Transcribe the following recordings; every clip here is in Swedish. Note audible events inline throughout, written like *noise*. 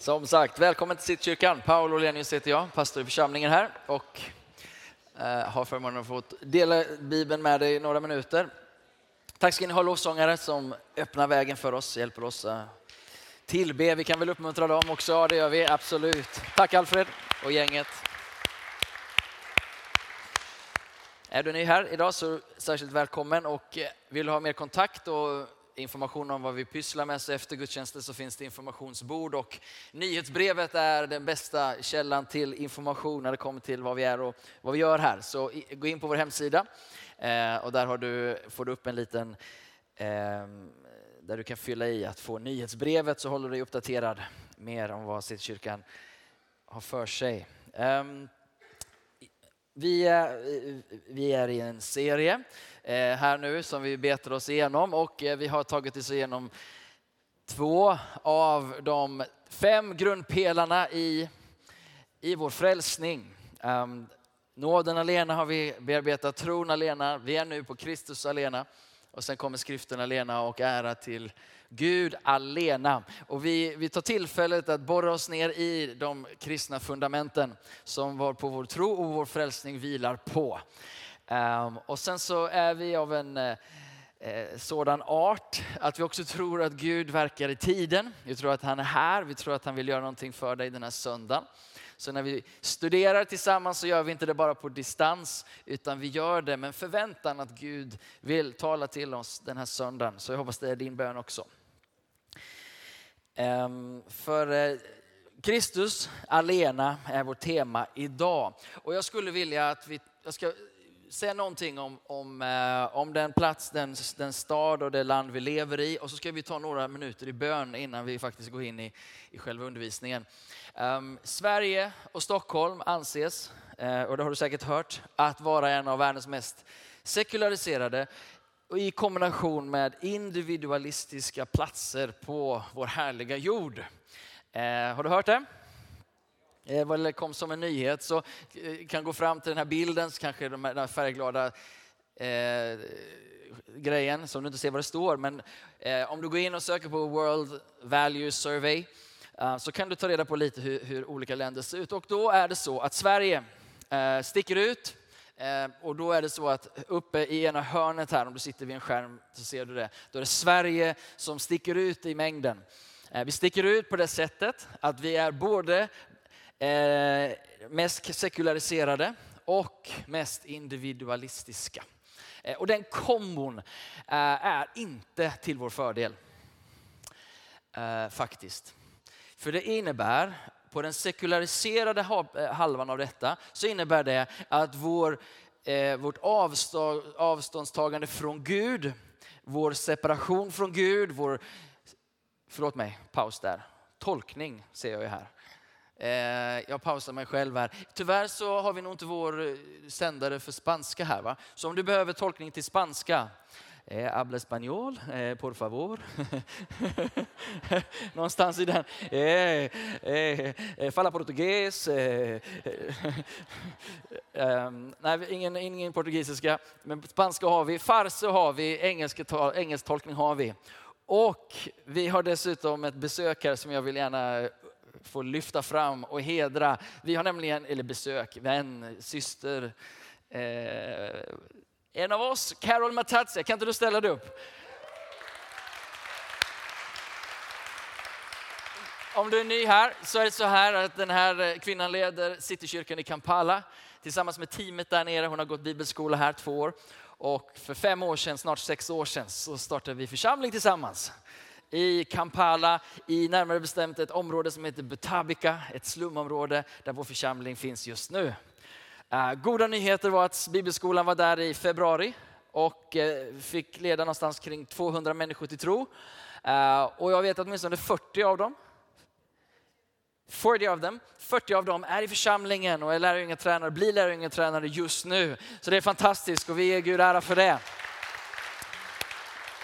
Som sagt, välkommen till Sittkyrkan. Paolo Lenius heter jag, pastor i församlingen här och eh, har förmånen att få dela Bibeln med dig i några minuter. Tack ska ni ha lovsångare som öppnar vägen för oss, hjälper oss eh, tillbe. Vi kan väl uppmuntra dem också? Ja, det gör vi absolut. Tack Alfred och gänget. Är du ny här idag så särskilt välkommen och eh, vill du ha mer kontakt och information om vad vi pysslar med så efter gudstjänsten så finns det informationsbord och nyhetsbrevet är den bästa källan till information när det kommer till vad vi är och vad vi gör här. Så gå in på vår hemsida eh, och där har du, får du upp en liten ehm, där du kan fylla i att få nyhetsbrevet så håller du dig uppdaterad mer om vad Citykyrkan har för sig. Ehm, vi är, vi är i en serie Eh, här nu som vi betar oss igenom och eh, vi har tagit oss igenom två av de fem grundpelarna i, i vår frälsning. Ehm, nåden alena har vi bearbetat, tron alena, vi är nu på Kristus alena och sen kommer skriften alena och ära till Gud alena. Och vi, vi tar tillfället att borra oss ner i de kristna fundamenten som var på vår tro och vår frälsning vilar på. Um, och sen så är vi av en eh, eh, sådan art att vi också tror att Gud verkar i tiden. Vi tror att han är här, vi tror att han vill göra någonting för dig den här söndagen. Så när vi studerar tillsammans så gör vi inte det bara på distans, utan vi gör det med förväntan att Gud vill tala till oss den här söndagen. Så jag hoppas det är din bön också. Ehm, för eh, Kristus alena är vårt tema idag. Och jag skulle vilja att vi, jag ska säga någonting om, om, eh, om den plats, den, den stad och det land vi lever i. Och så ska vi ta några minuter i bön innan vi faktiskt går in i, i själva undervisningen. Um, Sverige och Stockholm anses, uh, och det har du säkert hört, att vara en av världens mest sekulariserade i kombination med individualistiska platser på vår härliga jord. Uh, har du hört det? Eh, eller det kom som en nyhet så eh, kan gå fram till den här bilden, så kanske de här färgglada eh, grejen som du inte ser vad det står. Men eh, om du går in och söker på World Value Survey Eh, så kan du ta reda på lite hur, hur, olika länder ser ut. Och då är det så att Sverige eh, sticker ut. Eh, och då är det så att uppe i ena hörnet här, om du sitter vid en skärm så ser du det. Då är det Sverige som sticker ut i mängden. Eh, vi sticker ut på det sättet att vi är både Eh, mest sekulariserade och mest individualistiska. Eh, och den kombon eh, är inte till vår fördel. Faktiskt. För det innebär, på den sekulariserade halvan av detta, så innebär det att vår, vårt avstå, avståndstagande från Gud, vår separation från Gud, vår, förlåt mig, paus där, tolkning ser jag ju här. Eh, jag pausar mig själv här. Tyvärr så har vi nog inte vår eh, sändare för spanska här. Va? Så om du behöver tolkning till spanska Eh, habla español, eh, por favor. *laughs* Någonstans i den. Eh, eh, falla portugues. Eh, eh ehm, nej, ingen, ingen portugisiska, men spanska har vi. Farse har vi, Engelsktolkning engelsk tolkning har vi. Och vi har dessutom ett besök här som jag vill gärna få lyfta fram och hedra. Vi har nämligen, eller besök, vän, syster, eh, en av oss, Carol Matazia, kan inte du ställa dig upp? Om du är ny här så är det så här att den här kvinnan leder Citykyrkan i Kampala tillsammans med teamet där nere. Hon har gått bibelskola här två år och för fem år sedan, snart sex år sedan, så startade vi församling tillsammans i Kampala, i närmare bestämt ett område som heter Butabika, ett slumområde där vår församling finns just nu. Eh, goda nyheter var att bibelskolan var där i februari och eh, fick leda någonstans kring 200 människor till tro. Eh, och jag vet att åtminstone 40 av dem 40 av dem, 40 av dem är i församlingen och är lärjungatränare, blir lärjungatränare just nu. Så det är fantastiskt och vi ger Gud ära för det.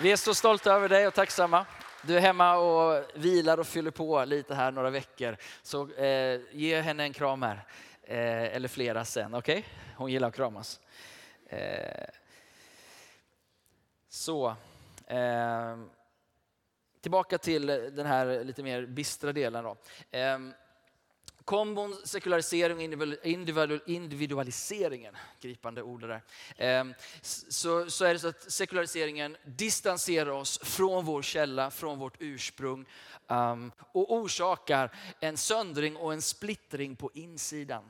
Vi är så stolta över dig och tacksamma. Du är hemma och vilar och fyller på lite här några veckor. Så eh, ge henne en kram här. Eh, eller flera sen, okej? Okay? Hon gillar att kramas. Eh, så. Eh, tillbaka till den här lite mer bistra delen. Då. Eh, Kombon sekularisering och individualiseringen, gripande ord där. Ehm, så, så är det så att sekulariseringen distanserar oss från vår källa, från vårt ursprung ehm, och orsakar en söndring och en splittring på insidan.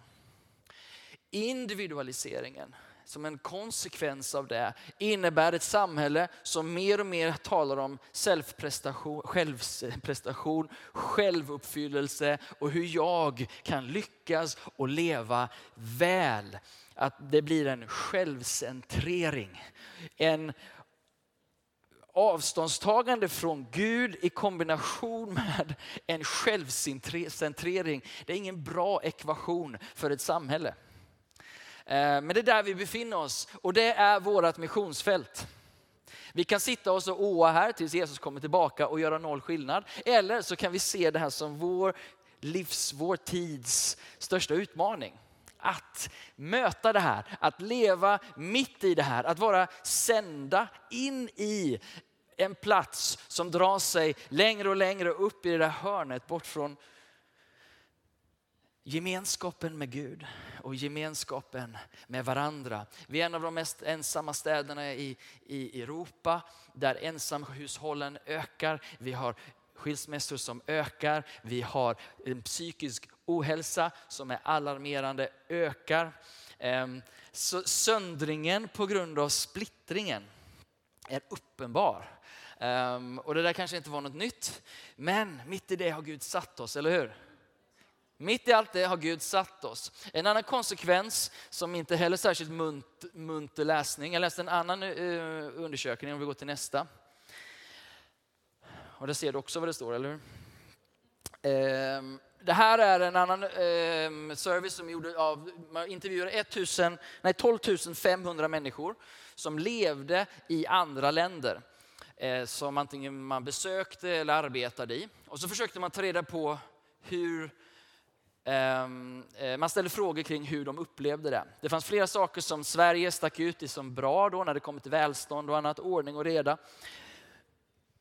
Individualiseringen som en konsekvens av det innebär ett samhälle som mer och mer talar om självprestation, självprestation, självuppfyllelse och hur jag kan lyckas och leva väl. Att det blir en självcentrering. En avståndstagande från Gud i kombination med en självcentrering. Det är ingen bra ekvation för ett samhälle. Eh, men det är där vi befinner oss och det är vårt missionsfält. Vi kan sitta oss och åa här tills Jesus kommer tillbaka och göra noll skillnad. Eller så kan vi se det här som vår livs, vår tids största utmaning. Att möta det här, att leva mitt i det här, att vara sända in i en plats som drar sig längre och längre upp i det där hörnet bort från gemenskapen med Gud och gemenskapen med varandra. Vi är en av de mest ensamma städerna i, i Europa där ensamhushållen ökar. Vi har skilsmässor som ökar. Vi har en psykisk ohälsa som är alarmerande ökar. Ehm, så söndringen på grund av splittringen är uppenbar. Ehm, och det där kanske inte var något nytt, men mitt i det har Gud satt oss, eller hur? Mitt i allt det har Gud satt oss. En annan konsekvens som inte heller är särskilt munt, munter läsning. Jag läste en annan uh, undersökning, om vi går till nästa. Och där ser du också vad det står, eller hur? Uh, det här är en annan ehm, service som gjorde av, man intervjuade 1000, nej, 12 500 människor som levde i andra länder eh, som antingen man besökte eller arbetade i. Och så försökte man ta reda på hur Ehm, eh, man ställde frågor kring hur de upplevde det. Det fanns flera saker som Sverige stack ut i som bra då när det kommer till välstånd och annat, ordning och reda.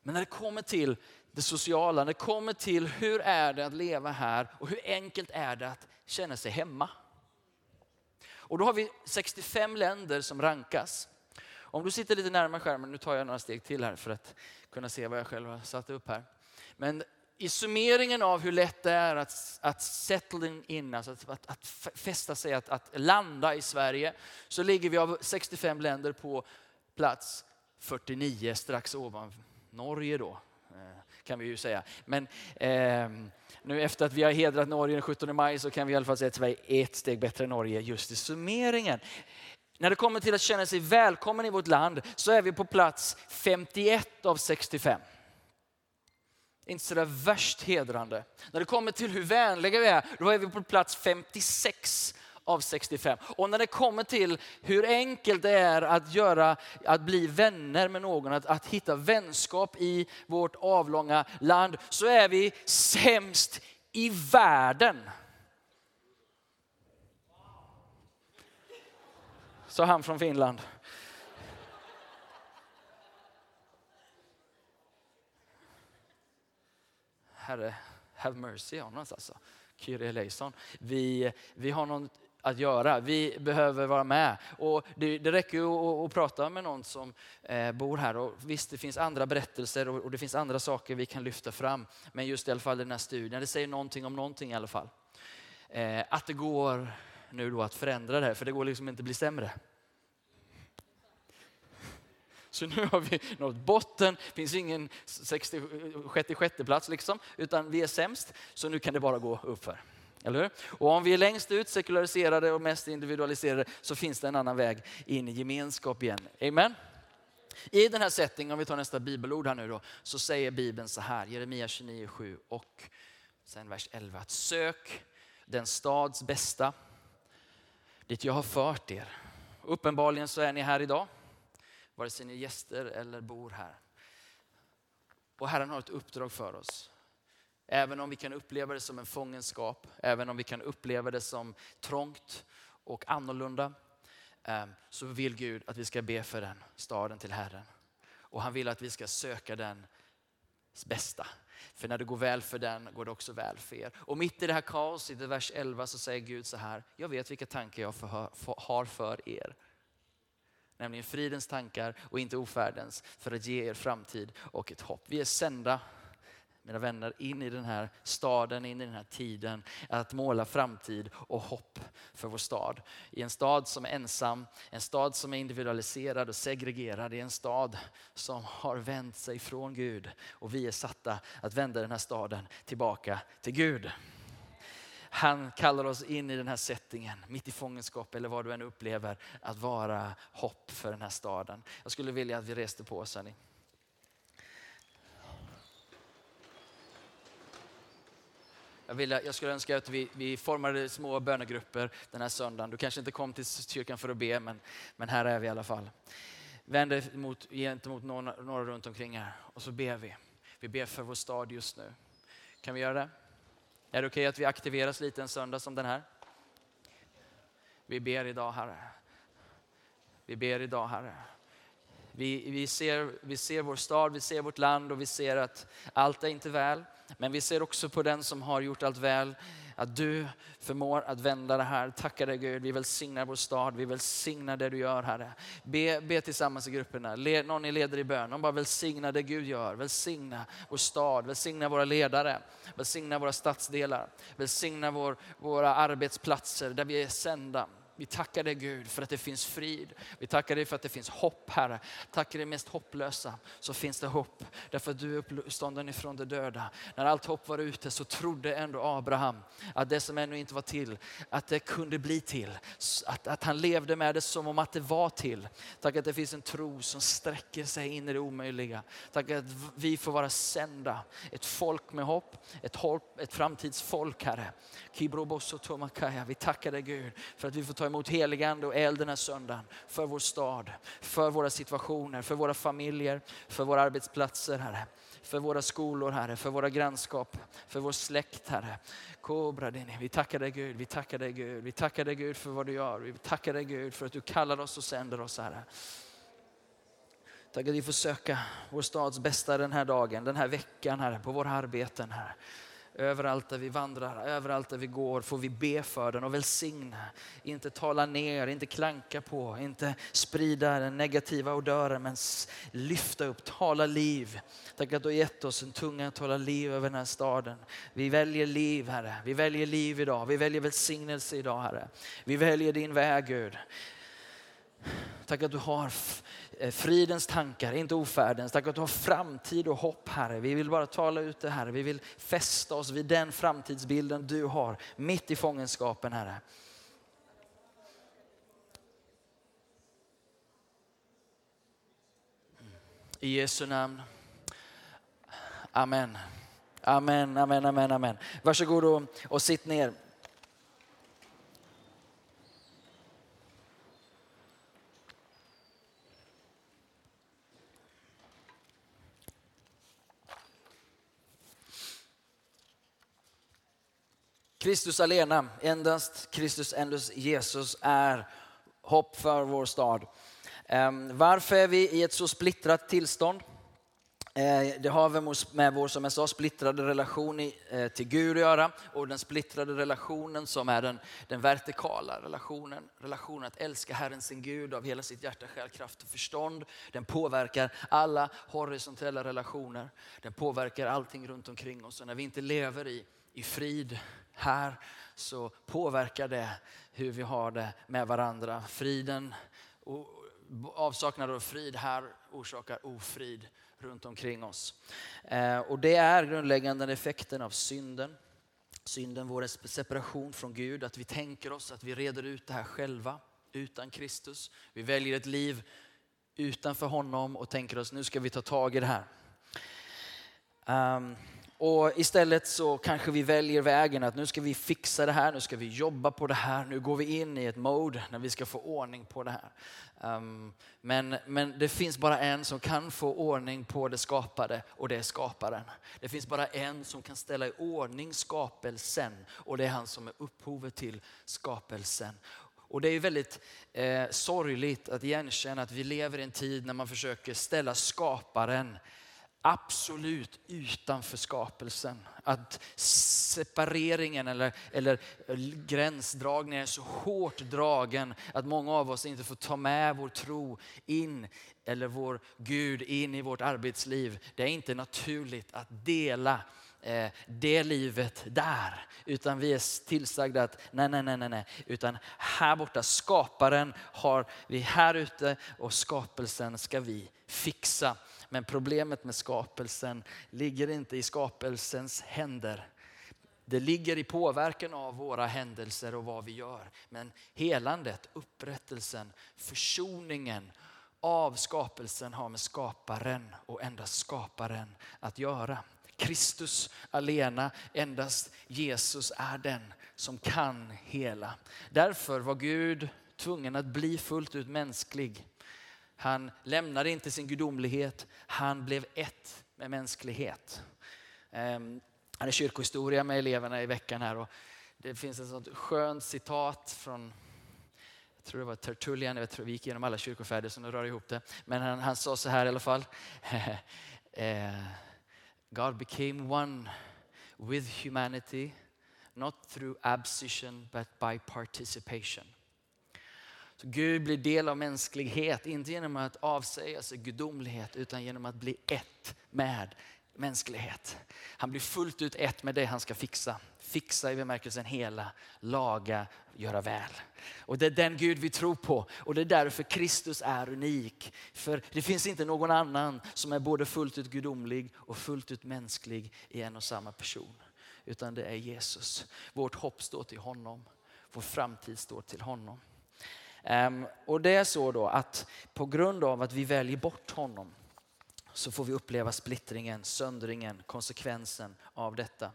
Men när det kommer till det sociala, när det kommer till hur är det att leva här och hur enkelt är det att känna sig hemma. Och då har vi 65 länder som rankas. Om du sitter lite närmare skärmen, nu tar jag några steg till här för att kunna se vad jag själv har satt upp här. Men i summeringen av hur lätt det är att, att settling in, alltså att, att, att fästa sig, att, att landa i Sverige, så ligger vi av 65 länder på plats 49, strax ovan Norge då, eh, kan vi ju säga. Men eh, nu efter att vi har hedrat Norge den 17 maj så kan vi i alla fall säga att Sverige är ett steg bättre än Norge just i summeringen. När det kommer till att känna sig välkommen i vårt land så är vi på plats 51 av 65. Inte sådär värst hedrande. När det kommer till hur vänliga vi är, då är vi på plats 56 av 65. Och när det kommer till hur enkelt det är att, göra, att bli vänner med någon, att, att hitta vänskap i vårt avlånga land, så är vi sämst i världen. Sa han från Finland. Herre, have mercy on us alltså. Kyrie eleison. Vi, vi har något att göra. Vi behöver vara med. Och det, det räcker ju att, att, prata med någon som eh, bor här. Och visst, det finns andra berättelser och, och, det finns andra saker vi kan lyfta fram. Men just i alla fall den här studien, det säger någonting om någonting i alla fall. Eh, att det går nu då att förändra det här, för det går liksom inte att bli sämre. Så nu har vi nått botten, det finns ingen 66 plats liksom, utan vi är sämst. Så nu kan det bara gå uppför. Eller hur? Och om vi är längst ut, sekulariserade och mest individualiserade, så finns det en annan väg in i gemenskap igen. Amen. I den här settingen, om vi tar nästa bibelord här nu då, så säger Bibeln så här, Jeremia 29.7 och sen vers 11, att sök den stads bästa, dit jag har fört er. Uppenbarligen så är ni här idag vare sig ni är gäster eller bor här. Och Herren har ett uppdrag för oss. Även om vi kan uppleva det som en fångenskap, även om vi kan uppleva det som trångt och annorlunda, ehm, så vill Gud att vi ska be för den staden till Herren. Och han vill att vi ska söka den bästa. För när det går väl för den går det också väl för er. Och mitt i det här kaoset, i vers 11, så säger Gud så här. Jag vet vilka tankar jag har för er. Nämligen fridens tankar och inte ofärdens för att ge er framtid och ett hopp. Vi är sända mina vänner, in i den här staden, in i den här tiden. Att måla framtid och hopp för vår stad. I en stad som är ensam, en stad som är individualiserad och segregerad. I en stad som har vänt sig från Gud. Och vi är satta att vända den här staden tillbaka till Gud. Han kallar oss in i den här settingen, mitt i fångenskap eller vad du än upplever, att vara hopp för den här staden. Jag skulle vilja att vi reste på oss. Hörni. Jag, vill, jag skulle önska att vi, vi formade små bönegrupper den här söndagen. Du kanske inte kom till kyrkan för att be, men, men här är vi i alla fall. Vänd dig mot, gentemot några, några runt omkring här och så ber vi. Vi ber för vår stad just nu. Kan vi göra det? Är det okej okay att vi aktiveras lite en söndag som den här? Vi ber idag Herre. Vi ber idag Herre. Vi, vi, ser, vi ser vår stad, vi ser vårt land och vi ser att allt är inte väl. Men vi ser också på den som har gjort allt väl, att du förmår att vända det här. Tackar dig Gud, vi välsignar vår stad, vi välsignar det du gör Herre. Be, be tillsammans i grupperna, Le, någon ni leder i bön, Någon bara välsigna det Gud gör. Välsigna vår stad, välsigna våra ledare, välsigna våra stadsdelar, välsigna vår, våra arbetsplatser där vi är sända. Vi tackar dig Gud för att det finns frid. Vi tackar dig för att det finns hopp Herre. Tackar dig mest hopplösa så finns det hopp. Därför att du är uppstånden ifrån de döda. När allt hopp var ute så trodde ändå Abraham att det som ännu inte var till, att det kunde bli till. Att, att han levde med det som om att det var till. Tack att det finns en tro som sträcker sig in i det omöjliga. Tack att vi får vara sända. Ett folk med hopp, ett, hopp, ett framtidsfolk Herre. Vi tackar dig Gud för att vi får ta ta emot heligande och eld den här söndagen för vår stad, för våra situationer, för våra familjer, för våra arbetsplatser Herre. För våra skolor Herre, för våra grannskap, för vår släkt Herre. Vi tackar dig Gud, vi tackar dig Gud, vi tackar dig Gud för vad du gör. Vi tackar dig Gud för att du kallar oss och sänder oss Herre. Tack att vi får söka vår stads bästa den här dagen, den här veckan Herre, på våra arbeten Herre. Överallt där vi vandrar, överallt där vi går får vi be för den och välsigna. Inte tala ner, inte klanka på, inte sprida den negativa odören men lyfta upp, tala liv. Tack att du har gett oss en tunga att tala liv över den här staden. Vi väljer liv Herre, vi väljer liv idag, vi väljer välsignelse idag Herre. Vi väljer din väg Gud. Tack att du har Eh, fridens tankar, inte ofärdens. Tack att du har framtid och hopp Herre. Vi vill bara tala ut det Herre. Vi vill fästa oss vid den framtidsbilden du har mitt i fångenskapen Herre. I Jesu namn. Amen. Amen, amen, amen, amen. Varsågod och, och sitt ner. Kristus alena, endast Kristus, endast Jesus är hopp för vår stad. Ehm, varför är vi i ett så splittrat tillstånd? Eh, det har med vår, som jag sa, splittrade relation eh, till Gud att göra och den splittrade relationen som är den, den vertikala relationen. Relationen att älska Herren sin Gud av hela sitt hjärta, själ, kraft och förstånd. Den påverkar alla horisontella relationer. Den påverkar allting runt omkring oss. Och när vi inte lever i, i frid här så påverkar det hur vi har det med varandra. Friden, avsaknad av frid här orsakar ofrid runt omkring oss. Eh, och det är grundläggande effekten av synden. Synden, vår separation från Gud, att vi tänker oss att vi reder ut det här själva utan Kristus. Vi väljer ett liv utanför honom och tänker oss nu ska vi ta tag i det här. Um, och istället så kanske vi väljer vägen att nu ska vi fixa det här, nu ska vi jobba på det här, nu går vi in i ett mode när vi ska få ordning på det här. Um, men, men det finns bara en som kan få ordning på det skapade och det är skaparen. Det finns bara en som kan ställa i ordning skapelsen och det är han som är upphovet till skapelsen. Och det är väldigt eh, sorgligt att igenkänna att vi lever i en tid när man försöker ställa skaparen absolut utanför skapelsen. Att separeringen eller, eller gränsdragningen är så hårt dragen att många av oss inte får ta med vår tro in eller vår Gud in i vårt arbetsliv. Det är inte naturligt att dela eh, det livet där. Utan vi är tillsagda att nej, nej, nej, nej, utan här borta, skaparen har vi här ute och skapelsen ska vi fixa. Men problemet med skapelsen ligger inte i skapelsens händer. Det ligger i påverkan av våra händelser och vad vi gör. Men helandet, upprättelsen, försoningen av skapelsen har med skaparen och endast skaparen att göra. Kristus alena, endast Jesus är den som kan hela. Därför var Gud tvungen att bli fullt ut mänsklig. Han lämnade inte sin gudomlighet, han blev ett med mänsklighet. Han jag hade kyrkohistoria med eleverna i veckan här och det finns ett sånt skönt citat från jag tror det var Tertullian, jag tror vi gick igenom alla kyrkofäder så nu rör ihop det. Men han, han sa så här i alla fall. *laughs* Eh, God became one with humanity, not through abscission but by participation. Så Gud blir del av mänsklighet, inte genom att avsäga sig gudomlighet utan genom att bli ett med mänsklighet. Han blir fullt ut ett med det han ska fixa. Fixa i bemärkelsen hela, laga, göra väl. Och det är den Gud vi tror på och det är därför Kristus är unik. För det finns inte någon annan som är både fullt ut gudomlig och fullt ut mänsklig i en och samma person. Utan det är Jesus. Vårt hopp står till honom. Vår framtid står till honom. Ehm, och det är så då att på grund av att vi väljer bort honom så får vi uppleva splittringen, söndringen, konsekvensen av detta.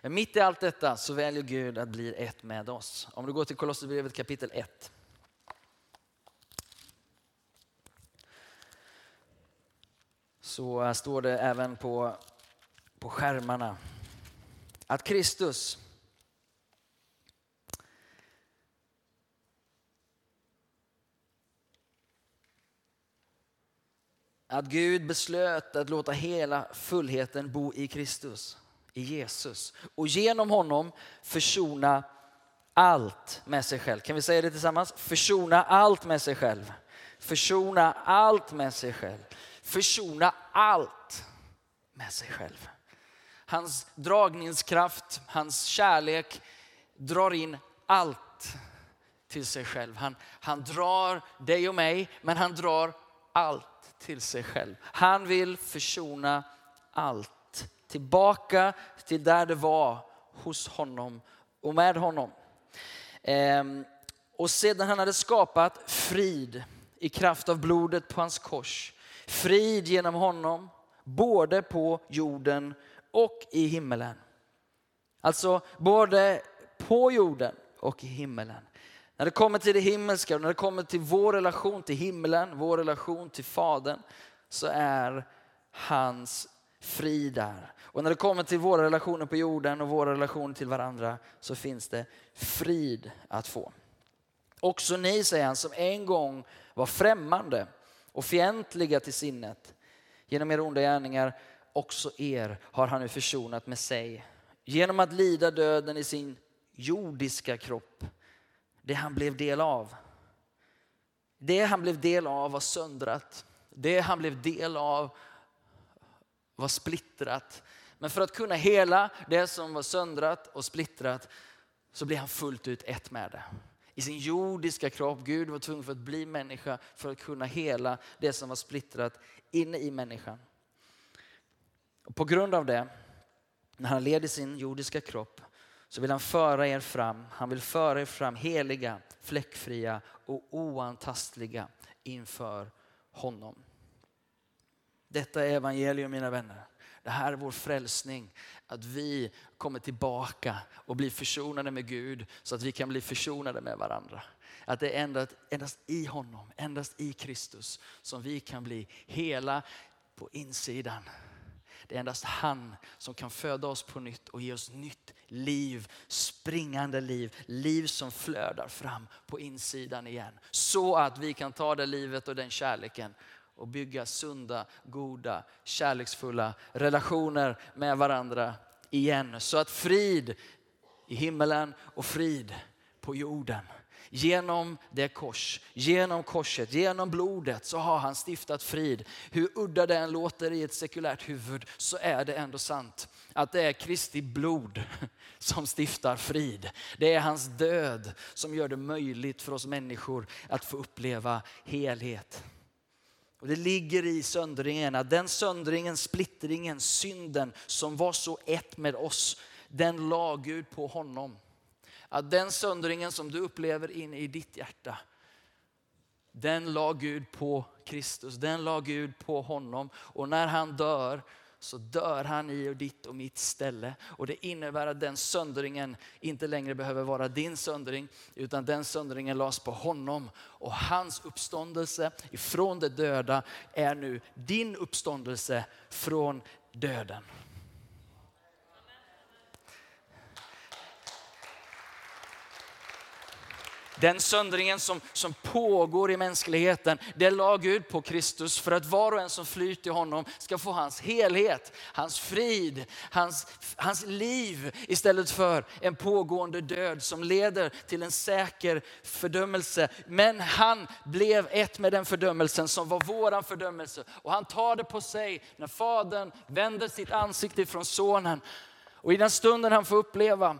Men mitt i allt detta så väljer Gud att bli ett med oss. Om du går till Kolosserbrevet kapitel 1. Så eh, står det även på, på skärmarna att Kristus Att Gud beslöt att låta hela fullheten bo i Kristus, i Jesus. Och genom honom försona allt med sig själv. Kan vi säga det tillsammans? Försona allt med sig själv. Försona allt med sig själv. Försona allt med sig själv. Hans dragningskraft, hans kärlek drar in allt till sig själv. Han, han drar dig och mig, men han drar allt till sig själv. Han vill försona allt. Tillbaka till där det var hos honom och med honom. Ehm, och sedan han hade skapat frid i kraft av blodet på hans kors. Frid genom honom, både på jorden och i himmelen. Alltså både på jorden och i himmelen. När det kommer till det himmelska och när det kommer till vår relation till himlen, vår relation till Fadern, så är hans frid där. Och när det kommer till våra relationer på jorden och våra relationer till varandra så finns det frid att få. Också ni, säger han, som en gång var främmande och fientliga till sinnet. Genom era onda gärningar, också er har han nu försonat med sig. Genom att lida döden i sin jordiska kropp det han blev del av. Det han blev del av var söndrat. Det han blev del av var splittrat. Men för att kunna hela det som var söndrat och splittrat så blev han fullt ut ett med det. I sin jordiska kropp, Gud var tvungen för att bli människa för att kunna hela det som var splittrat inne i människan. Och på grund av det, när han led i sin jordiska kropp så vill han föra er fram. Han vill föra er fram heliga, fläckfria och oantastliga inför honom. Detta är evangelium mina vänner. Det här är vår frälsning. Att vi kommer tillbaka och blir försonade med Gud så att vi kan bli försonade med varandra. Att det är endast, endast i honom, endast i Kristus som vi kan bli hela på insidan det är endast han som kan föda oss på nytt och ge oss nytt liv, springande liv, liv som flödar fram på insidan igen. Så att vi kan ta det livet och den kärleken och bygga sunda, goda, kärleksfulla relationer med varandra igen. Så att frid i himmelen och frid på jorden. Genom det kors, genom korset, genom blodet så har han stiftat frid. Hur udda det än låter i ett sekulärt huvud så är det ändå sant att det är Kristi blod *laughs* som stiftar frid. Det är hans död som gör det möjligt för oss människor att få uppleva helhet. Och det ligger i söndringen, att den söndringen, splittringen, synden som var så ett med oss, den la Gud på honom. Att den söndringen som du upplever inne i ditt hjärta, den la Gud på Kristus, den la Gud på honom. Och när han dör så dör han i ditt och mitt ställe. Och det innebär att den söndringen inte längre behöver vara din söndring, utan den söndringen lades på honom. Och hans uppståndelse ifrån det döda är nu din uppståndelse från döden. Den söndringen som, som pågår i mänskligheten, det la Gud på Kristus för att var och en som flyr till honom ska få hans helhet, hans frid, hans, hans liv istället för en pågående död som leder till en säker fördömelse. Men han blev ett med den fördömelsen som var våran fördömelse och han tar det på sig när fadern vänder sitt ansikte från sonen. Och i den stunden han får uppleva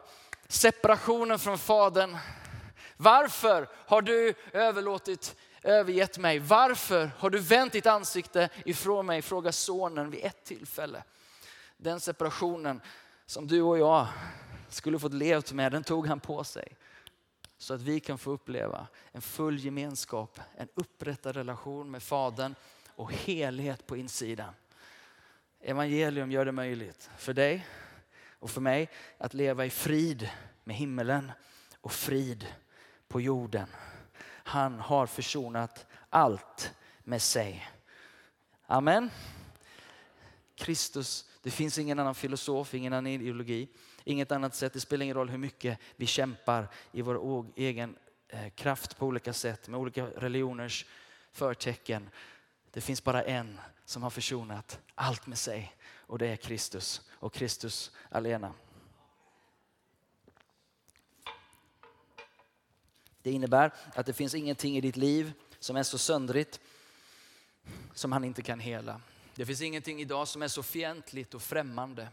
separationen från fadern varför har du överlåtit, övergett mig? Varför har du vänt ditt ansikte ifrån mig? Frågar sonen vid ett tillfälle. Den separationen som du och jag skulle fått levt med, den tog han på sig. Så att vi kan få uppleva en full gemenskap, en upprättad relation med Fadern och helhet på insidan. Evangelium gör det möjligt för dig och för mig att leva i frid med himmelen och frid på jorden. Han har försonat allt med sig. Amen. Kristus, det finns ingen annan filosof, ingen annan ideologi, inget annat sätt. Det spelar ingen roll hur mycket vi kämpar i vår egen eh, kraft på olika sätt med olika religioners förtecken. Det finns bara en som har försonat allt med sig och det är Kristus och Kristus alena. Det innebär att det finns ingenting i ditt liv som är så söndrigt som han inte kan hela. Det finns ingenting idag som är så fientligt och främmande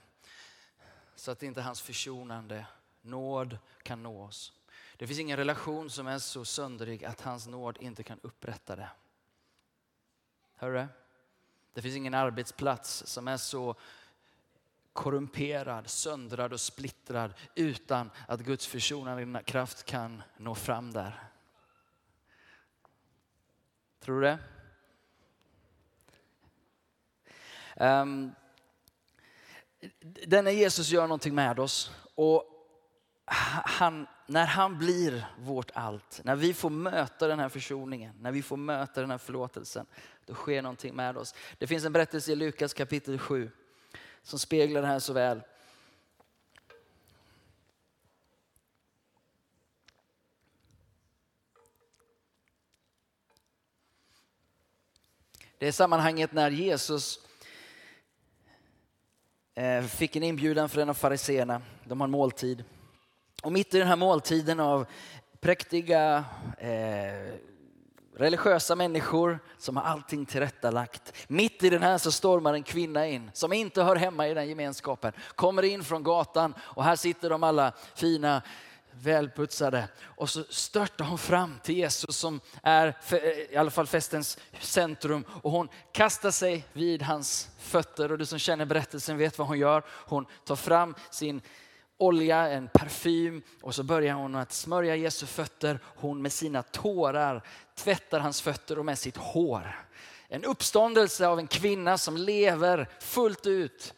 så att inte hans försonande nåd kan nå oss. Det finns ingen relation som är så söndrig att hans nåd inte kan upprätta det. Hör du? Det finns ingen arbetsplats som är så korrumperad, söndrad och splittrad utan att Guds försonande kraft kan nå fram där. Tror du det? Ehm, um, denne Jesus gör någonting med oss och han, när han blir vårt allt, när vi får möta den här försoningen, när vi får möta den här förlåtelsen, då sker någonting med oss. Det finns en berättelse i Lukas kapitel 7 som speglar det här så väl. Det är sammanhanget när Jesus eh, fick en inbjudan för en av fariseerna. De har en måltid. Och mitt i den här måltiden av präktiga eh, religiösa människor som har allting tillrättalagt. Mitt i den här så stormar en kvinna in som inte hör hemma i den gemenskapen. Kommer in från gatan och här sitter de alla fina välputsade. Och så störtar hon fram till Jesus som är i alla fall festens centrum. Och hon kastar sig vid hans fötter. Och du som känner berättelsen vet vad hon gör. Hon tar fram sin olja, en parfym och så börjar hon att smörja Jesu fötter. Hon med sina tårar tvättar hans fötter och med sitt hår. En uppståndelse av en kvinna som lever fullt ut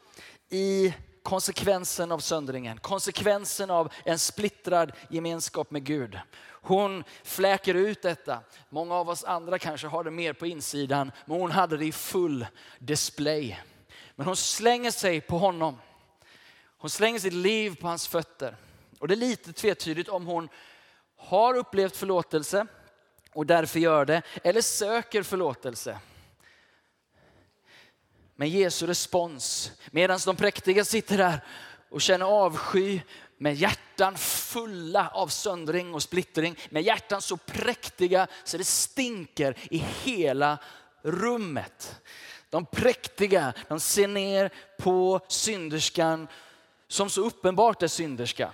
i konsekvensen av söndringen, konsekvensen av en splittrad gemenskap med Gud. Hon fläker ut detta. Många av oss andra kanske har det mer på insidan, men hon hade det i full display. Men hon slänger sig på honom hon slänger sitt liv på hans fötter. Och det är lite tvetydigt om hon har upplevt förlåtelse och därför gör det, eller söker förlåtelse. med Jesu respons. Medan de präktiga sitter där och känner avsky med hjärtan fulla av söndring och splittring. Med hjärtan så präktiga så det stinker i hela rummet. De präktiga, de ser ner på synderskan som så uppenbart är synderska.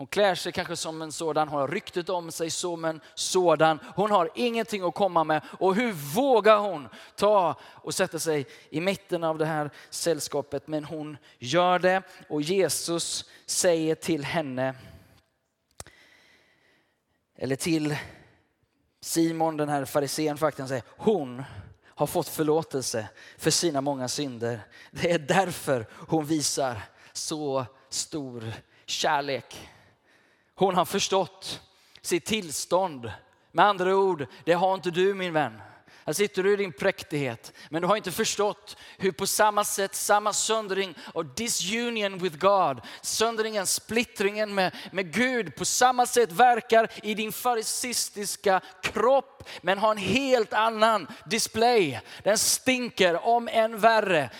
Hon klär sig kanske som en sådan, hon har ryktet om sig som en sådan. Hon har ingenting att komma med. Och hur vågar hon ta och sätta sig i mitten av det här sällskapet? Men hon gör det och Jesus säger till henne, eller till Simon, den här farisén faktiskt, säger hon har fått förlåtelse för sina många synder. Det är därför hon visar så stor kärlek. Hon har förstått sitt tillstånd. Med andra ord, det har inte du min vän. Här sitter du i din präktighet, men du har inte förstått hur på samma sätt, samma söndring och disunion with God, söndringen, splittringen med, med Gud, på samma sätt verkar i din farisistiska kropp, men har en helt annan display. Den stinker, om än värre.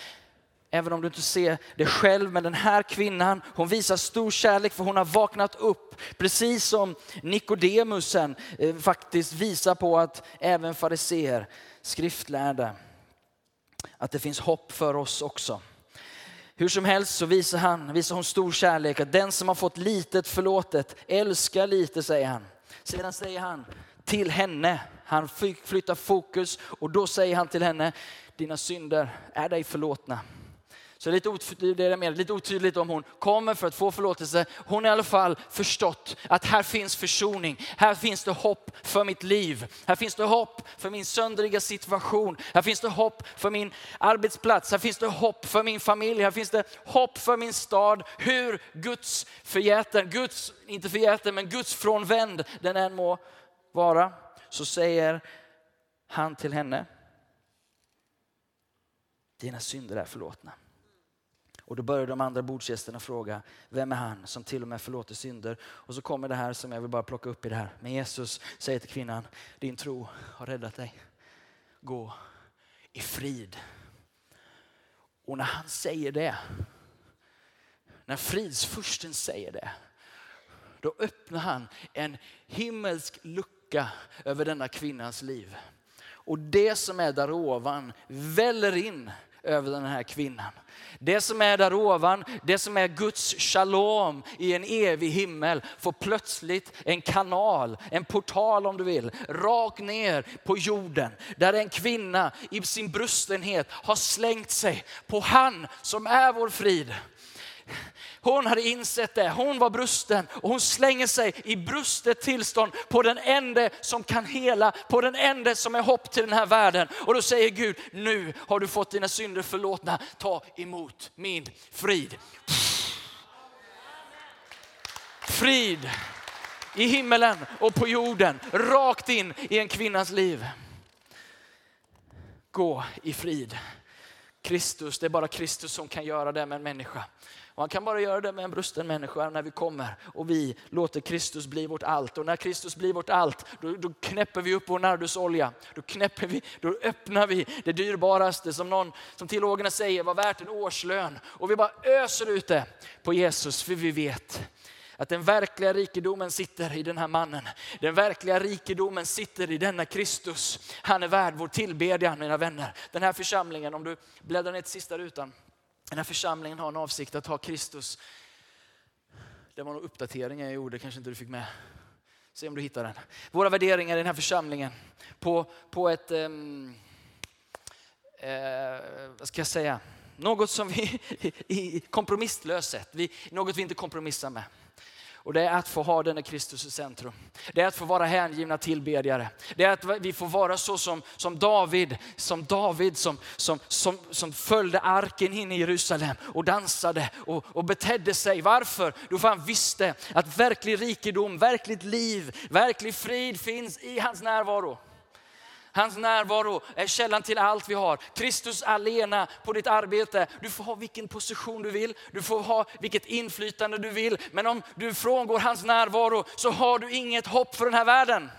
Även om du inte ser det själv, men den här kvinnan, hon visar stor kärlek för hon har vaknat upp. Precis som Nikodemusen eh, faktiskt visar på att även fariseer, skriftlärda, att det finns hopp för oss också. Hur som helst så visar, han, visar hon stor kärlek, att den som har fått litet förlåtet älskar lite, säger han. Sedan säger han till henne, han flyttar fokus och då säger han till henne, dina synder är dig förlåtna. Så lite, det är mer, lite otydligt om hon kommer för att få förlåtelse. Hon har i alla fall förstått att här finns försoning. Här finns det hopp för mitt liv. Här finns det hopp för min söndriga situation. Här finns det hopp för min arbetsplats. Här finns det hopp för min familj. Här finns det hopp för min stad. Hur Guds förgäten, Guds, inte förgäten, men Guds frånvänd den än må vara. Så säger han till henne, dina synder är förlåtna. Och då börjar de andra bordsgästerna fråga, vem är han som till och med förlåter synder? Och så kommer det här som jag vill bara plocka upp i det här. Men Jesus säger till kvinnan, din tro har räddat dig. Gå i frid. Och när han säger det, när fridsfursten säger det, då öppnar han en himmelsk lucka över denna kvinnans liv. Och det som är där ovan väller in över den här kvinnan. Det som är där ovan, det som är Guds shalom i en evig himmel får plötsligt en kanal, en portal om du vill, rakt ner på jorden. Där en kvinna i sin brustenhet har slängt sig på han som är vår frid. Hon hade insett det, hon var brusten och hon slänger sig i brustet tillstånd på den ende som kan hela, på den ende som är hopp till den här världen. Och då säger Gud, nu har du fått dina synder förlåtna, ta emot min frid. Frid i himmelen och på jorden, rakt in i en kvinnas liv. Gå i frid. Kristus, det är bara Kristus som kan göra det med en människa. Och han kan bara göra det med en brusten människa när vi kommer och vi låter Kristus bli vårt allt. Och när Kristus blir vårt allt, då, då knäpper vi upp vår nardusolja. Då knäpper vi, då öppnar vi det dyrbaraste som någon som teologerna säger var värt en årslön. Och vi bara öser ut det på Jesus för vi vet att den verkliga rikedomen sitter i den här mannen. Den verkliga rikedomen sitter i denna Kristus. Han är värd vår tillbedjan mina vänner. Den här församlingen, om du bläddrar ner till sista rutan. Den här församlingen har en avsikt att ha Kristus. Det var nog uppdateringen jag gjorde, kanske inte du fick med. Se om du hittar den. Våra värderingar i den här församlingen på, på ett, um, eh, vad ska jag säga, något som vi *laughs* i kompromisslöst sätt, vi, något vi inte kompromissar med. Och det är att få ha denna Kristus i centrum. Det är att få vara hängivna tillbedjare. Det är att vi får vara så som, som David, som David som, som, som, som följde arken in i Jerusalem och dansade och, och betedde sig. Varför? Då för han visste att verklig rikedom, verkligt liv, verklig frid finns i hans närvaro. Hans närvaro är källan till allt vi har. Kristus alena på ditt arbete. Du får ha vilken position du vill, du får ha vilket inflytande du vill. Men om du frångår hans närvaro så har du inget hopp för den här världen.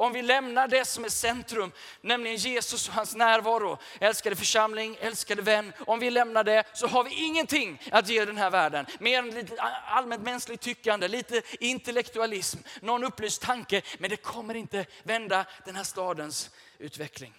Om vi lämnar det som är centrum, nämligen Jesus och hans närvaro, älskade församling, älskade vän. Om vi lämnar det så har vi ingenting att ge den här världen. Mer än lite allmänt mänskligt tyckande, lite intellektualism, någon upplyst tanke. Men det kommer inte vända den här stadens utveckling.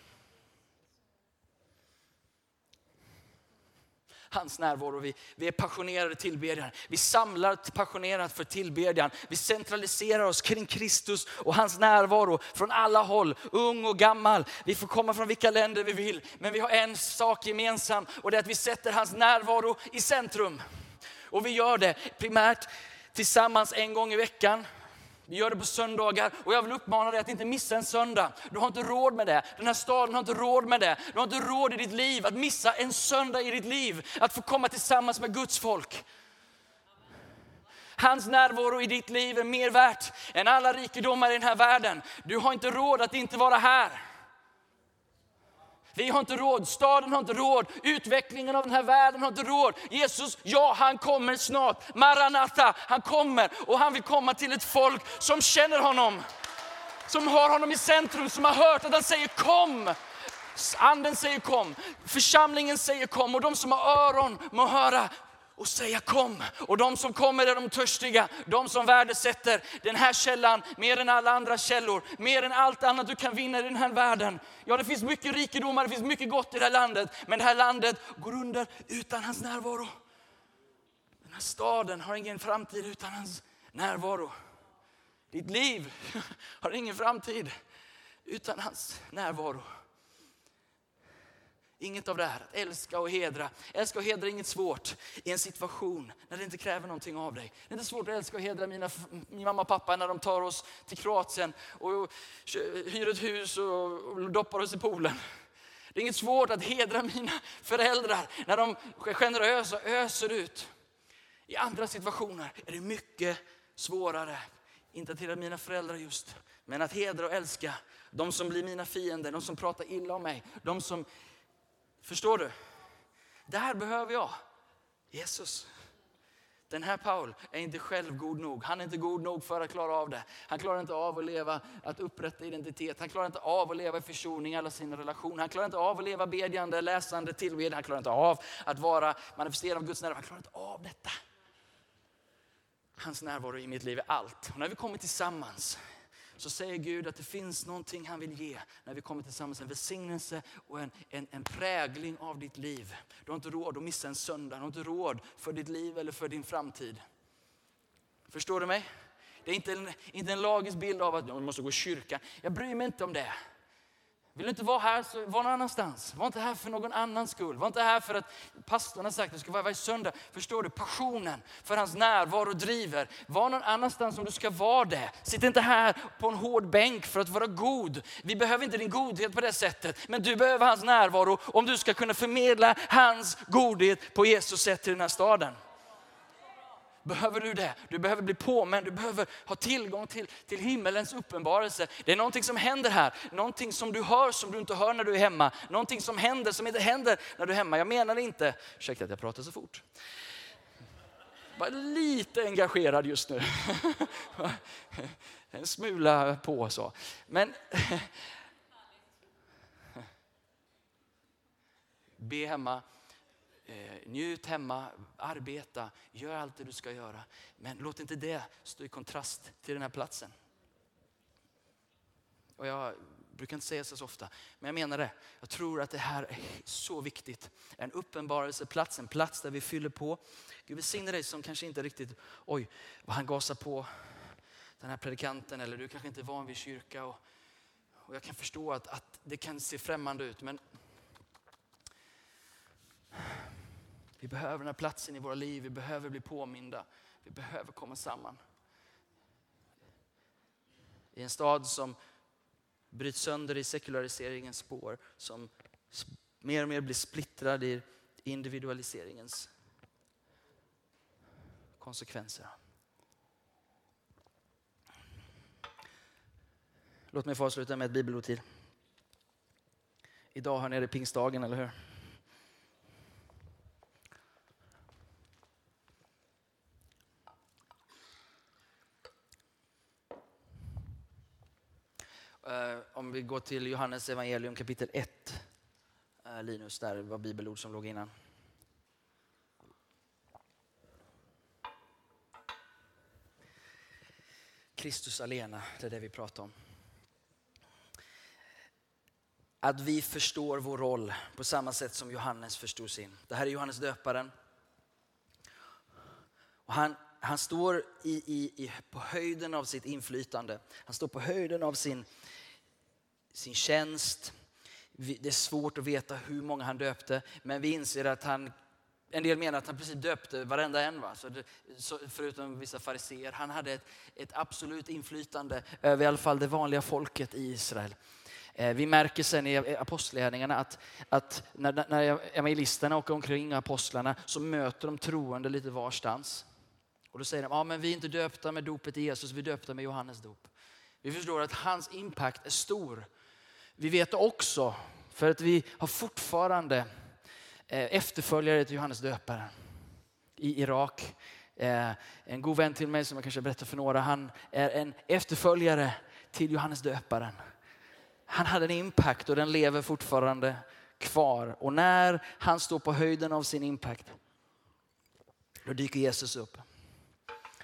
Hans närvaro. Vi, vi är passionerade tillbedjare. Vi samlar passionerat för tillbedjan. Vi centraliserar oss kring Kristus och hans närvaro från alla håll, ung och gammal. Vi får komma från vilka länder vi vill, men vi har en sak gemensam och det är att vi sätter hans närvaro i centrum. Och vi gör det primärt tillsammans en gång i veckan. Vi gör det på söndagar och jag vill uppmana dig att inte missa en söndag. Du har inte råd med det. Den här staden har inte råd med det. Du har inte råd i ditt liv att missa en söndag i ditt liv. Att få komma tillsammans med Guds folk. Hans närvaro i ditt liv är mer värt än alla rikedomar i den här världen. Du har inte råd att inte vara här. Vi har inte råd, staden har inte råd, utvecklingen av den här världen har inte råd. Jesus, ja han kommer snart. Maranata, han kommer och han vill komma till ett folk som känner honom. Som har honom i centrum, som har hört att han säger kom. Anden säger kom, församlingen säger kom och de som har öron må höra och säga kom. Och de som kommer är de törstiga, de som värdesätter den här källan mer än alla andra källor, mer än allt annat du kan vinna i den här världen. Ja, det finns mycket rikedomar, det finns mycket gott i det här landet, men det här landet går under utan hans närvaro. Den här staden har ingen framtid utan hans närvaro. Ditt liv *laughs* har ingen framtid utan hans närvaro. Inget av det här, att älska och hedra. Älska och hedra är inget svårt i en situation när det inte kräver någonting av dig. Det är inte svårt att älska och hedra mina, min mamma och pappa när de tar oss till Kroatien och hyr ett hus och doppar oss i poolen. Det är inget svårt att hedra mina föräldrar när de är generösa och öser ut. I andra situationer är det mycket svårare. Inte att hedra mina föräldrar just, men att hedra och älska de som blir mina fiender, de som pratar illa om mig, de som Förstår du? Där behöver jag Jesus. Den här Paul är inte själv god nog. Han är inte god nog för att klara av det. Han klarar inte av att leva, att upprätta identitet. Han klarar inte av att leva i försoning i alla sina relationer. Han klarar inte av att leva bedjande, läsande, tillbedjande. Han klarar inte av att vara manifesterad av Guds närvaro. Han klarar inte av detta. Hans närvaro i mitt liv är allt. Och när vi kommer tillsammans så säger Gud att det finns någonting han vill ge när vi kommer tillsammans. En välsignelse och en, en, en prägling av ditt liv. Du har inte råd att missa en söndag. Du har inte råd för ditt liv eller för din framtid. Förstår du mig? Det är inte en, inte en lagisk bild av att man måste gå i kyrkan. Jag bryr mig inte om det. Vill du inte vara här, så var någon annanstans. Var inte här för någon annans skull. Var inte här för att pastorn har sagt att du ska vara varje söndag. Förstår du? Passionen för hans närvaro driver. Var någon annanstans om du ska vara det. Sitt inte här på en hård bänk för att vara god. Vi behöver inte din godhet på det sättet. Men du behöver hans närvaro om du ska kunna förmedla hans godhet på Jesus sätt till den här staden. Behöver du det? Du behöver bli påmänd, du behöver ha tillgång till, till himmelens uppenbarelse. Det är någonting som händer här, någonting som du hör som du inte hör när du är hemma. Någonting som händer som inte händer när du är hemma. Jag menar inte, ursäkta att jag pratar så fort. Bara lite engagerad just nu. *laughs* En smula på så. Men *laughs* be hemma Eh, njut hemma, arbeta, gör allt det du ska göra. Men låt inte det stå i kontrast till den här platsen. Och jag brukar inte säga så så ofta, men jag menar det. Jag tror att det här är så viktigt. En uppenbarelseplats, en plats där vi fyller på. Gud välsigne dig som kanske inte riktigt, oj vad han gasar på den här predikanten eller du kanske inte är van vid kyrka. Och, och jag kan förstå att, att det kan se främmande ut men vi behöver den här platsen i våra liv, vi behöver bli påminda. Vi behöver komma samman. I en stad som bryts sönder i sekulariseringens spår, som mer och mer blir splittrad i individualiseringens konsekvenser. Låt mig få avsluta med ett bibelord till. Idag har ni det pingstdagen, eller hur? Eh, om vi går till Johannes evangelium kapitel 1. Eh, Linus, där var bibelord som låg innan. Kristus alena, det är det vi pratar om. Att vi förstår vår roll på samma sätt som Johannes förstod sin. Det här är Johannes döparen. Och han, han står i, i, i, på höjden av sitt inflytande. Han står på höjden av sin, sin tjänst. Det är svårt att veta hur många han döpte, men vi inser att han en del menar att han precis döpte varenda en, va? Så det, så, förutom vissa fariseer. Han hade ett, ett, absolut inflytande över i alla fall det vanliga folket i Israel. Eh, vi märker sen i apostlagärningarna att, att när, när evangelisterna åker omkring, apostlarna, så möter de troende lite varstans. Och då säger de, ja men vi är inte döpta med dopet i Jesus, vi är döpta med Johannes dop. Vi förstår att hans impact är stor. Vi vet också, för att vi har fortfarande eh, efterföljare till Johannes döparen i Irak. Eh, en god vän till mig som jag kanske berättar för några, han är en efterföljare till Johannes döparen. Han hade en impact och den lever fortfarande kvar. Och när han står på höjden av sin impact, då dyker Jesus upp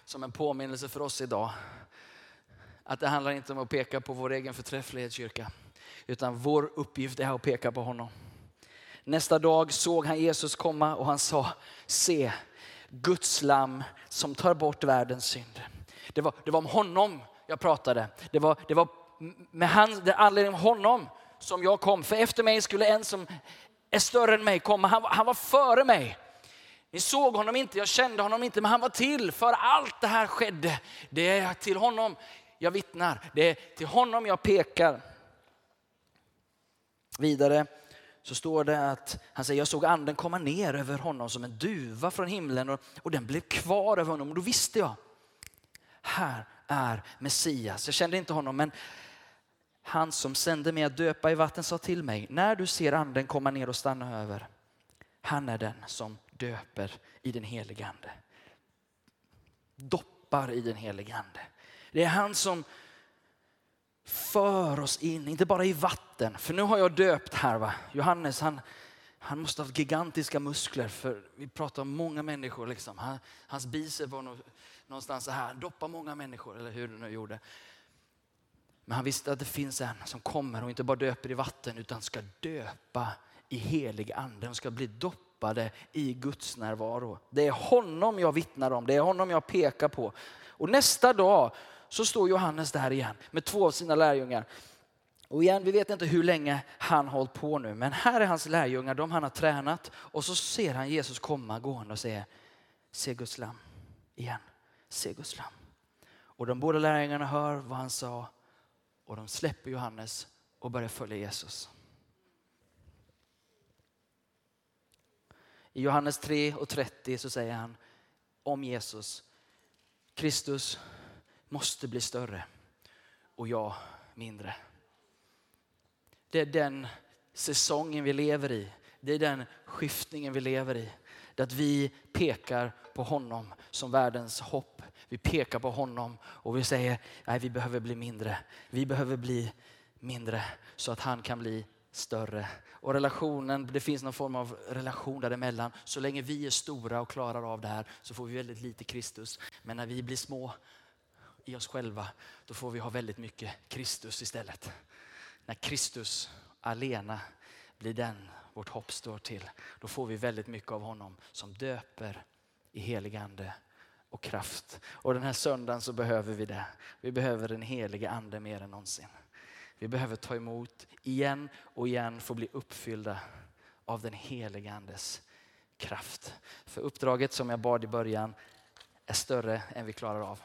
som en påminnelse för oss idag. Att det handlar inte om att peka på vår egen förträfflighet kyrka. Utan vår uppgift är att peka på honom. Nästa dag såg han Jesus komma och han sa, se Guds lam som tar bort världens synd. Det var, det var om honom jag pratade. Det var, det var med han, det anledning av honom som jag kom. För efter mig skulle en som är större än mig komma. Han, han var före mig. Ni såg honom inte, jag kände honom inte, men han var till för allt det här skedde. Det är till honom jag vittnar, det är till honom jag pekar. Vidare så står det att han säger, jag såg anden komma ner över honom som en duva från himlen och, och den blev kvar över honom. Och då visste jag, här är Messias. Jag kände inte honom, men han som sände mig att döpa i vatten sa till mig, när du ser anden komma ner och stanna över, han är den som döper i den helige ande. Doppar i den helige ande. Det är han som för oss in, inte bara i vatten. För nu har jag döpt här. Va? Johannes han, han måste ha haft gigantiska muskler för vi pratar om många människor. Liksom. Han, hans bicep var någonstans så här, han doppar många människor eller hur det nu gjorde. Men han visste att det finns en som kommer och inte bara döper i vatten utan ska döpa i helig ande. De ska bli doppade i Guds närvaro. Det är honom jag vittnar om, det är honom jag pekar på. Och nästa dag så står Johannes där igen med två av sina lärjungar. Och igen, vi vet inte hur länge han hållit på nu, men här är hans lärjungar, de han har tränat. Och så ser han Jesus komma gående och säger, se Guds lam igen, se Guds lam. Och de båda lärjungarna hör vad han sa och de släpper Johannes och börjar följa Jesus. I Johannes 3 och 30 så säger han om Jesus, Kristus måste bli större och jag mindre. Det är den säsongen vi lever i. Det är den skiftningen vi lever i. Det att vi pekar på honom som världens hopp. Vi pekar på honom och vi säger nej vi behöver bli mindre. Vi behöver bli mindre så att han kan bli större. Och relationen, det finns någon form av relation däremellan. Så länge vi är stora och klarar av det här så får vi väldigt lite Kristus. Men när vi blir små i oss själva, då får vi ha väldigt mycket Kristus istället. När Kristus alena blir den vårt hopp står till, då får vi väldigt mycket av honom som döper i helig ande och kraft. Och den här söndagen så behöver vi det. Vi behöver den helige ande mer än någonsin. Vi behöver ta emot igen och igen, få bli uppfyllda av den heliga andes kraft. För uppdraget som jag bad i början är större än vi klarar av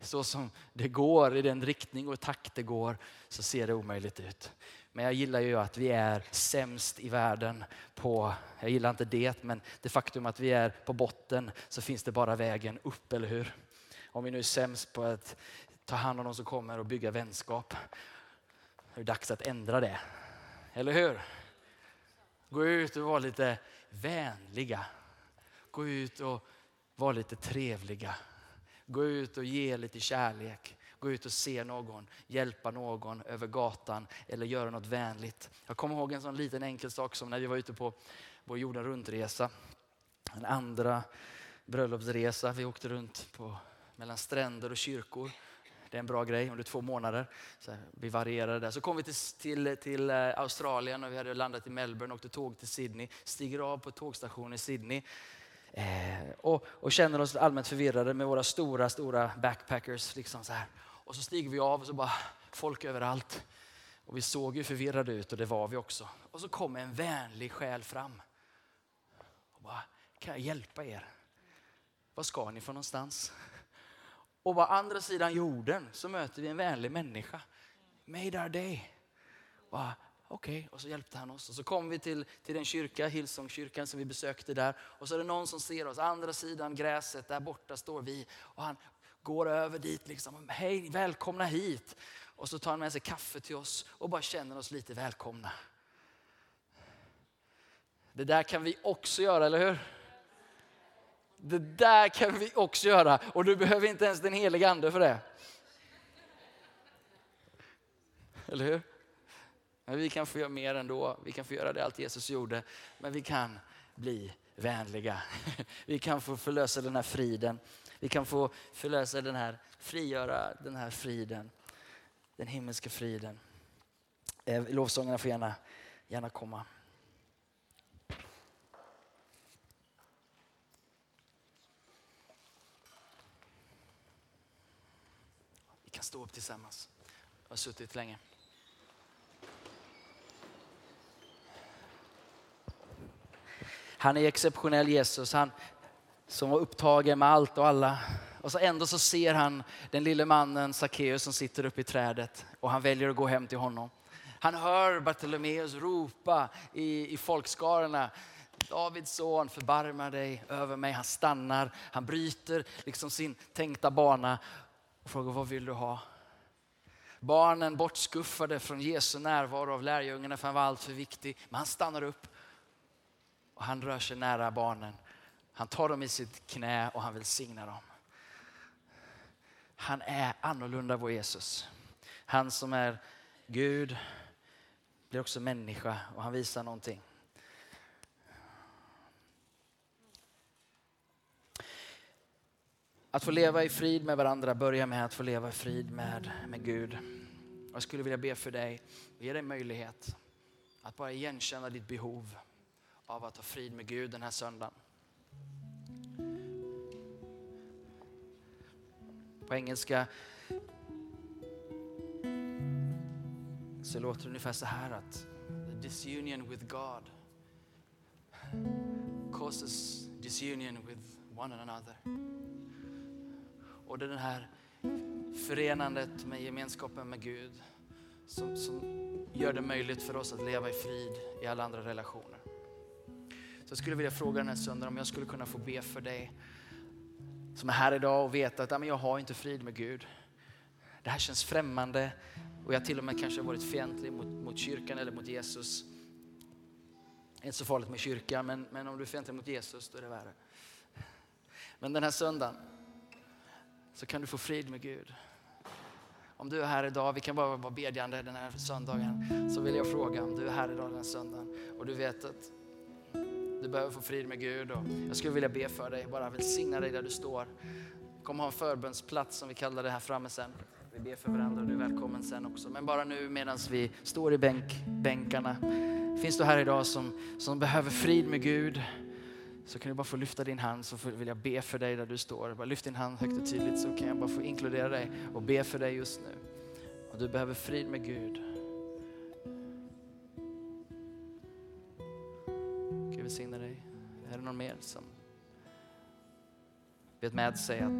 så som det går, i den riktning och takt det går, så ser det omöjligt ut. Men jag gillar ju att vi är sämst i världen på, jag gillar inte det, men det faktum att vi är på botten så finns det bara vägen upp, eller hur? Om vi nu är sämst på att ta hand om de som kommer och bygga vänskap, det är dags att ändra det. Eller hur? Gå ut och var lite vänliga. Gå ut och var lite trevliga Gå ut och ge lite kärlek. Gå ut och se någon, hjälpa någon över gatan eller göra något vänligt. Jag kommer ihåg en sån liten enkel sak som när vi var ute på vår jorden runt-resa. En andra bröllopsresa. Vi åkte runt på, mellan stränder och kyrkor. Det är en bra grej under två månader. Så vi varierade där. Så kom vi till, till, till eh, Australien och vi hade landat i Melbourne, och åkte tåg till Sydney. Stiger av på tågstationen i Sydney. Eh, och, och, känner oss allmänt förvirrade med våra stora, stora backpackers. Liksom så här. Och så stiger vi av och så bara folk överallt. Och vi såg ju förvirrade ut och det var vi också. Och så kommer en vänlig själ fram. Och bara, kan jag hjälpa er? Var ska ni för någonstans? Och på andra sidan jorden så möter vi en vänlig människa. Made our day. Okej, okay. och så hjälpte han oss. Och så kom vi till, till den kyrka, Hillsongkyrkan som vi besökte där. Och så är det någon som ser oss, andra sidan gräset, där borta står vi. Och han går över dit liksom, hej välkomna hit. Och så tar han med sig kaffe till oss och bara känner oss lite välkomna. Det där kan vi också göra, eller hur? Det där kan vi också göra och du behöver inte ens den heliga ande för det. Eller hur? Men vi kan få göra mer ändå. Vi kan få göra det allt Jesus gjorde. Men vi kan bli vänliga. *laughs* Vi kan få förlösa den här friden. Vi kan få förlösa den här, frigöra den här friden. Den himmelska friden. Eh, lovsångarna får gärna, gärna komma. Kan stå upp tillsammans. Jag har suttit länge. Han är exceptionell Jesus, han som var upptagen med allt och alla. Och så ändå så ser han den lille mannen Sackeus som sitter uppe i trädet och han väljer att gå hem till honom. Han hör Bartolomeus ropa i, i folkskarorna. Davids son, förbarma dig över mig. Han stannar, han bryter liksom sin tänkta bana och frågar vad vill du ha? Barnen bortskuffade från Jesu närvaro av lärjungarna för han var alltför viktig. Men han stannar upp och han rör sig nära barnen. Han tar dem i sitt knä och han välsignar dem. Han är annorlunda vår Jesus. Han som är Gud blir också människa och han visar någonting. Att få leva i frid med varandra börjar med att få leva i frid med, med Gud. Jag skulle vilja be för dig och ge dig möjlighet att bara igenkänna ditt behov av att ha frid med Gud den här söndagen. På engelska så låter det ungefär så här att the disunion with God causes disunion with one another. Och det är det här förenandet med gemenskapen med Gud som, som gör det möjligt för oss att leva i frid i alla andra relationer. Så jag skulle vilja fråga den här söndagen om jag skulle kunna få be för dig som är här idag och vet att jag har inte frid med Gud. Det här känns främmande och jag till och med kanske varit fientlig mot, mot kyrkan eller mot Jesus. Det är inte så farligt med kyrkan, men, men om du är fientlig mot Jesus då är det värre. Men den här söndagen så kan du få frid med Gud. Om du är här idag, vi kan bara vara bedjande den här söndagen, så vill jag fråga om du är här idag den här söndagen och du vet att du behöver få frid med Gud och jag skulle vilja be för dig, bara välsigna dig där du står. Vi kommer ha en förbönsplats som vi kallar det här framme sen. Vi ber för varandra och du är välkommen sen också. Men bara nu medan vi står i bänk, bänkarna. Finns du här idag som, som behöver frid med Gud? Så kan du bara få lyfta din hand så vill jag be för dig där du står. Bara lyft din hand högt och tydligt så kan jag bara få inkludera dig och be för dig just nu. Och du behöver frid med Gud. Gud välsigne dig. Är det någon mer som vet med sig att